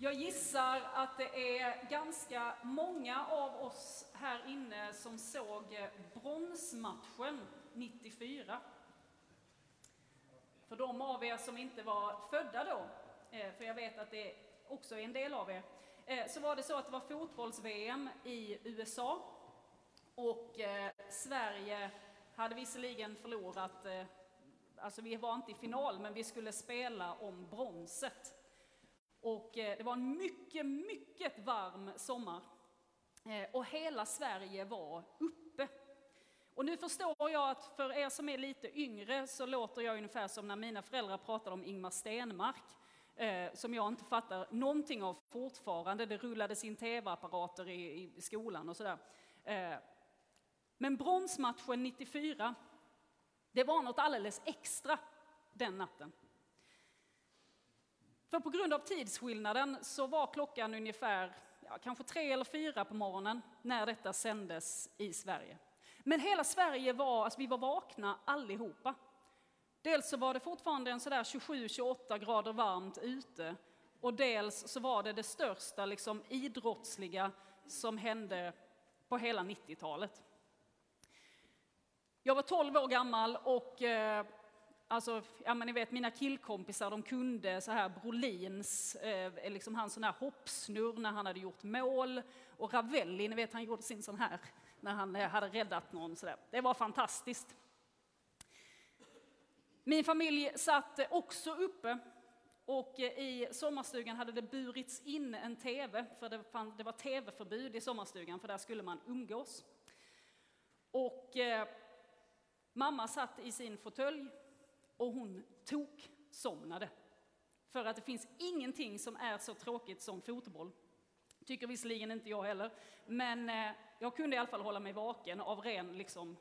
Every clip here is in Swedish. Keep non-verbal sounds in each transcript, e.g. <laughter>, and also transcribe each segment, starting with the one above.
Jag gissar att det är ganska många av oss här inne som såg bronsmatchen 94. För de av er som inte var födda då, eh, för jag vet att det också är en del av er, eh, så var det så att det var fotbolls-VM i USA och eh, Sverige hade visserligen förlorat, alltså vi var inte i final, men vi skulle spela om bronset. Och eh, det var en mycket, mycket varm sommar. Eh, och hela Sverige var uppe och nu förstår jag att för er som är lite yngre så låter jag ungefär som när mina föräldrar pratade om Ingmar Stenmark, eh, som jag inte fattar någonting av fortfarande. Det rullades in tv-apparater i, i skolan och sådär. Men bronsmatchen 94, det var något alldeles extra den natten. För på grund av tidsskillnaden så var klockan ungefär ja, kanske tre eller fyra på morgonen när detta sändes i Sverige. Men hela Sverige var, alltså vi var vakna allihopa. Dels så var det fortfarande en sådär 27-28 grader varmt ute och dels så var det det största liksom, idrottsliga som hände på hela 90-talet. Jag var 12 år gammal och eh, alltså, ja, men ni vet mina killkompisar de kunde så här Brolins, eh, liksom hans sån här hoppsnurr när han hade gjort mål och Ravelli, ni vet han gjorde sin sån här när han eh, hade räddat någon. Så Det var fantastiskt. Min familj satt också uppe och eh, i sommarstugan hade det burits in en tv, för det, fann, det var tv-förbud i sommarstugan, för där skulle man umgås. Och eh, mamma satt i sin fåtölj och hon tok-somnade. För att det finns ingenting som är så tråkigt som fotboll. Tycker visserligen inte jag heller, men eh, jag kunde i alla fall hålla mig vaken av ren liksom,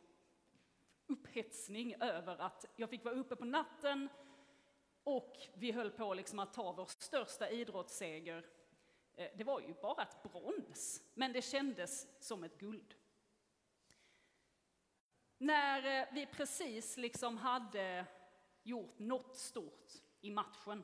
upphetsning över att jag fick vara uppe på natten och vi höll på liksom att ta vår största idrottsseger. Eh, det var ju bara ett brons, men det kändes som ett guld. När eh, vi precis liksom hade gjort något stort i matchen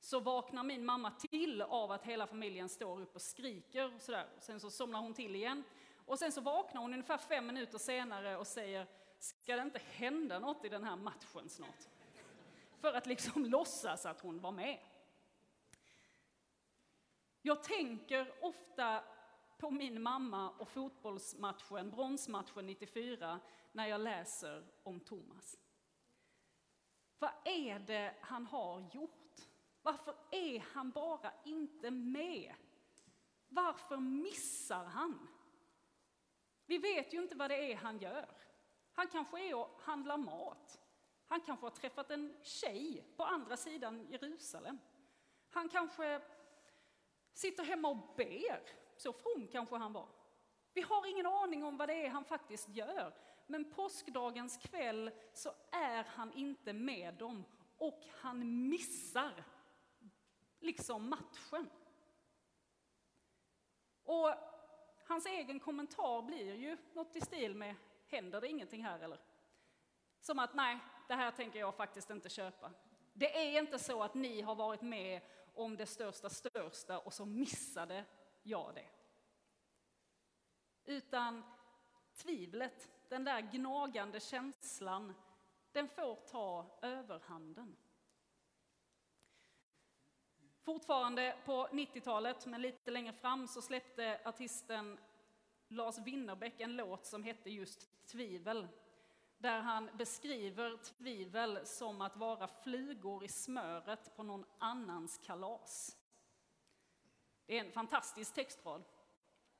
så vaknar min mamma till av att hela familjen står upp och skriker. Och sådär. Sen så somnar hon till igen. Och sen så vaknar hon ungefär fem minuter senare och säger Ska det inte hända något i den här matchen snart? För att liksom <laughs> låtsas att hon var med. Jag tänker ofta på min mamma och fotbollsmatchen, bronsmatchen 94, när jag läser om Thomas. Vad är det han har gjort? Varför är han bara inte med? Varför missar han? Vi vet ju inte vad det är han gör. Han kanske är och handlar mat. Han kanske har träffat en tjej på andra sidan Jerusalem. Han kanske sitter hemma och ber. Så from kanske han var. Vi har ingen aning om vad det är han faktiskt gör. Men påskdagens kväll så är han inte med dem och han missar liksom matchen. Och hans egen kommentar blir ju något i stil med händer det ingenting här eller? Som att nej, det här tänker jag faktiskt inte köpa. Det är inte så att ni har varit med om det största största och så missade jag det. Utan tvivlet, den där gnagande känslan, den får ta överhanden. Fortfarande på 90-talet, men lite längre fram, så släppte artisten Lars Winnerbäck en låt som hette just Tvivel. Där han beskriver tvivel som att vara flugor i smöret på någon annans kalas. Det är en fantastisk textrad.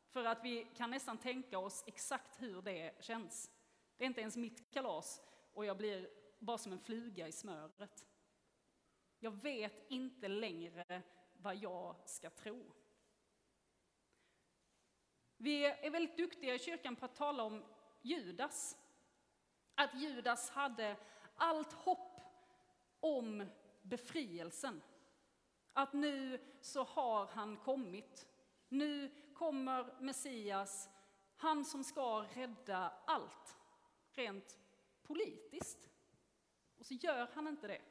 För att vi kan nästan tänka oss exakt hur det känns. Det är inte ens mitt kalas och jag blir bara som en fluga i smöret. Jag vet inte längre vad jag ska tro. Vi är väldigt duktiga i kyrkan på att tala om Judas. Att Judas hade allt hopp om befrielsen. Att nu så har han kommit. Nu kommer Messias, han som ska rädda allt, rent politiskt. Och så gör han inte det.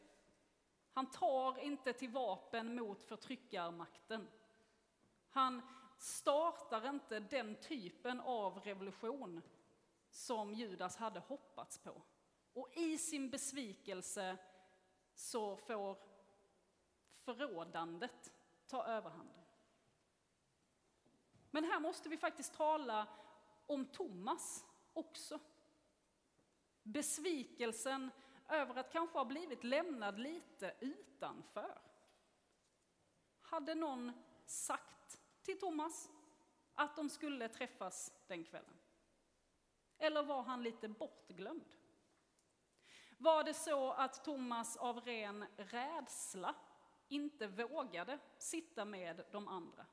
Han tar inte till vapen mot förtryckarmakten. Han startar inte den typen av revolution som Judas hade hoppats på. Och i sin besvikelse så får förrådandet ta överhanden. Men här måste vi faktiskt tala om Thomas också. Besvikelsen över att kanske ha blivit lämnad lite utanför. Hade någon sagt till Thomas att de skulle träffas den kvällen? Eller var han lite bortglömd? Var det så att Thomas av ren rädsla inte vågade sitta med de andra?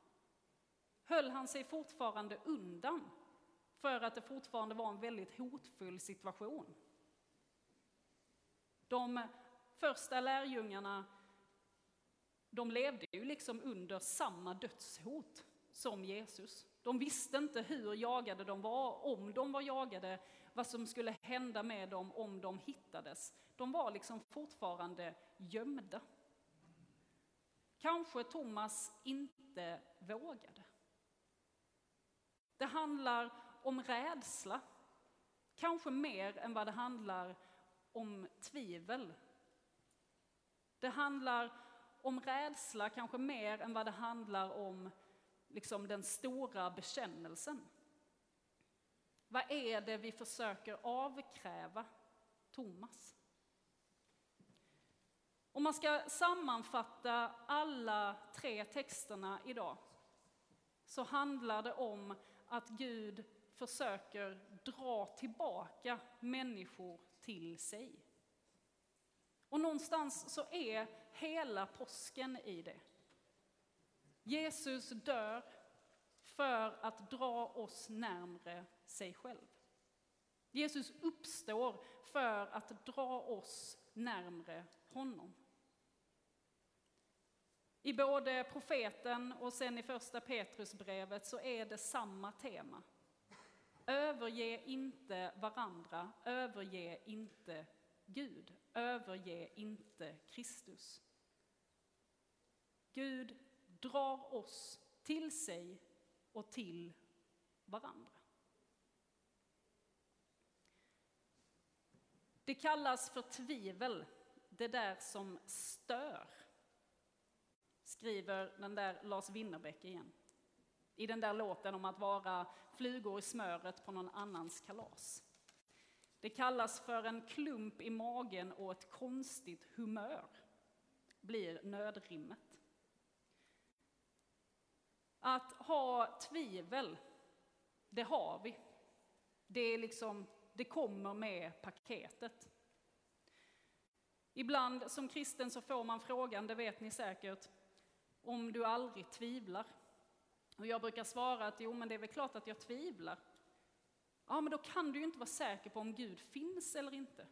Höll han sig fortfarande undan för att det fortfarande var en väldigt hotfull situation? De första lärjungarna, de levde ju liksom under samma dödshot som Jesus. De visste inte hur jagade de var, om de var jagade, vad som skulle hända med dem om de hittades. De var liksom fortfarande gömda. Kanske Thomas inte vågade. Det handlar om rädsla, kanske mer än vad det handlar om tvivel. Det handlar om rädsla, kanske mer än vad det handlar om liksom den stora bekännelsen. Vad är det vi försöker avkräva Thomas? Om man ska sammanfatta alla tre texterna idag så handlar det om att Gud försöker dra tillbaka människor till sig. Och någonstans så är hela påsken i det. Jesus dör för att dra oss närmre sig själv. Jesus uppstår för att dra oss närmre honom. I både profeten och sen i första Petrusbrevet så är det samma tema. Överge inte varandra, överge inte Gud, överge inte Kristus. Gud drar oss till sig och till varandra. Det kallas för tvivel, det där som stör, skriver den där Lars Winnerbäck igen. I den där låten om att vara flugor i smöret på någon annans kalas. Det kallas för en klump i magen och ett konstigt humör, blir nödrimmet. Att ha tvivel, det har vi. Det, är liksom, det kommer med paketet. Ibland som kristen så får man frågan, det vet ni säkert, om du aldrig tvivlar. Och jag brukar svara att jo, men det är väl klart att jag tvivlar. Ja, men då kan du ju inte vara säker på om Gud finns eller inte.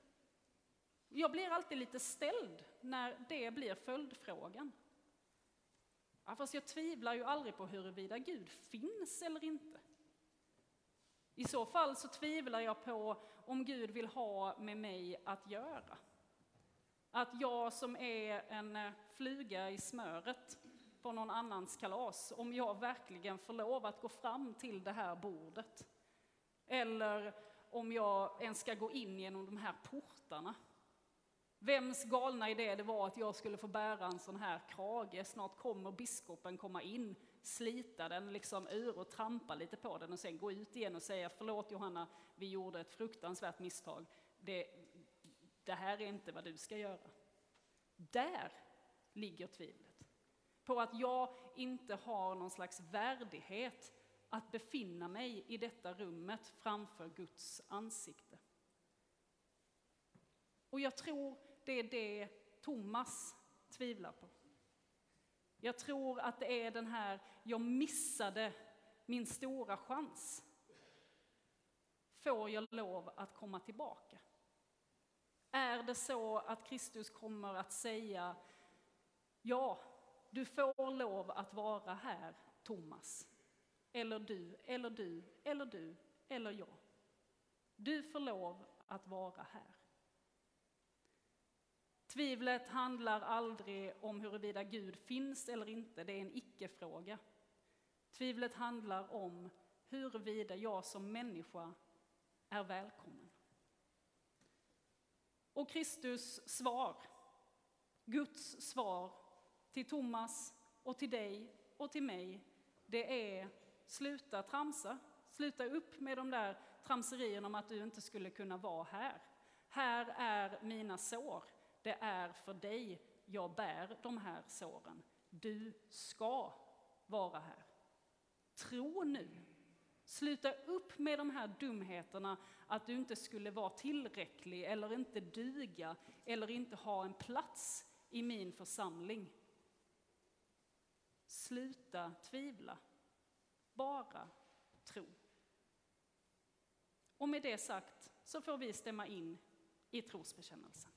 Jag blir alltid lite ställd när det blir följdfrågan. Ja, fast jag tvivlar ju aldrig på huruvida Gud finns eller inte. I så fall så tvivlar jag på om Gud vill ha med mig att göra. Att jag som är en fluga i smöret på någon annans kalas, om jag verkligen får lov att gå fram till det här bordet. Eller om jag ens ska gå in genom de här portarna. Vems galna idé det var att jag skulle få bära en sån här krage. Snart kommer biskopen komma in, slita den liksom ur och trampa lite på den och sen gå ut igen och säga förlåt Johanna, vi gjorde ett fruktansvärt misstag. Det, det här är inte vad du ska göra. Där ligger tvivlet. På att jag inte har någon slags värdighet att befinna mig i detta rummet framför Guds ansikte. Och jag tror det är det Thomas tvivlar på. Jag tror att det är den här, jag missade min stora chans. Får jag lov att komma tillbaka? Är det så att Kristus kommer att säga, ja, du får lov att vara här, Thomas. Eller du, eller du, eller du, eller jag. Du får lov att vara här. Tvivlet handlar aldrig om huruvida Gud finns eller inte, det är en icke-fråga. Tvivlet handlar om huruvida jag som människa är välkommen. Och Kristus svar, Guds svar till Thomas och till dig och till mig, det är sluta tramsa, sluta upp med de där tramserierna om att du inte skulle kunna vara här. Här är mina sår, det är för dig jag bär de här såren. Du ska vara här. Tro nu. Sluta upp med de här dumheterna att du inte skulle vara tillräcklig eller inte duga eller inte ha en plats i min församling. Sluta tvivla. Bara tro. Och med det sagt så får vi stämma in i trosbekännelsen.